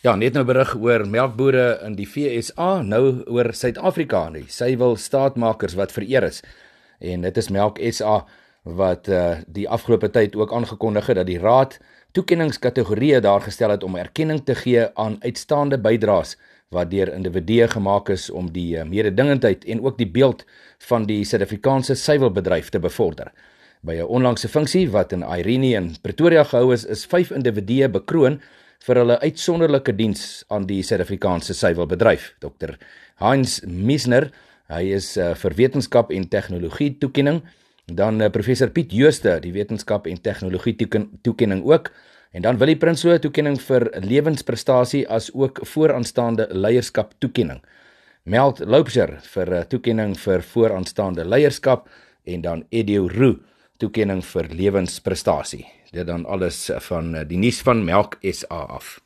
Ja, net nou berig oor melkbore in die FSA, nou oor Suid-Afrika nie. Sy wil staatmakers wat vereer is. En dit is Melk SA wat uh, die afgelope tyd ook aangekondig het dat die raad toekenningskategorieë daar gestel het om erkenning te gee aan uitstaande bydraes wat deur individue gemaak is om die uh, mededingendheid en ook die beeld van die Suid-Afrikaanse suiwelbedryf te bevorder. By 'n onlangse funksie wat in Irene in Pretoria gehou is, is vyf individue bekroon vir hulle uitsonderlike diens aan die Suid-Afrikaanse suiwelbedryf. Dr. Heinz Misner, hy is uh, vir wetenskap en tegnologie toekenning dan uh, professor Piet Jooste die wetenskap en tegnologie toekenning ook en dan Willie Prinsloo toekenning vir lewensprestasie as ook vooraanstaande leierskap toekenning. Meld Loupser vir uh, toekenning vir vooraanstaande leierskap en dan Edio Roo toekenning vir lewensprestasie. Dit dan alles van uh, die nuus van Melk SA af.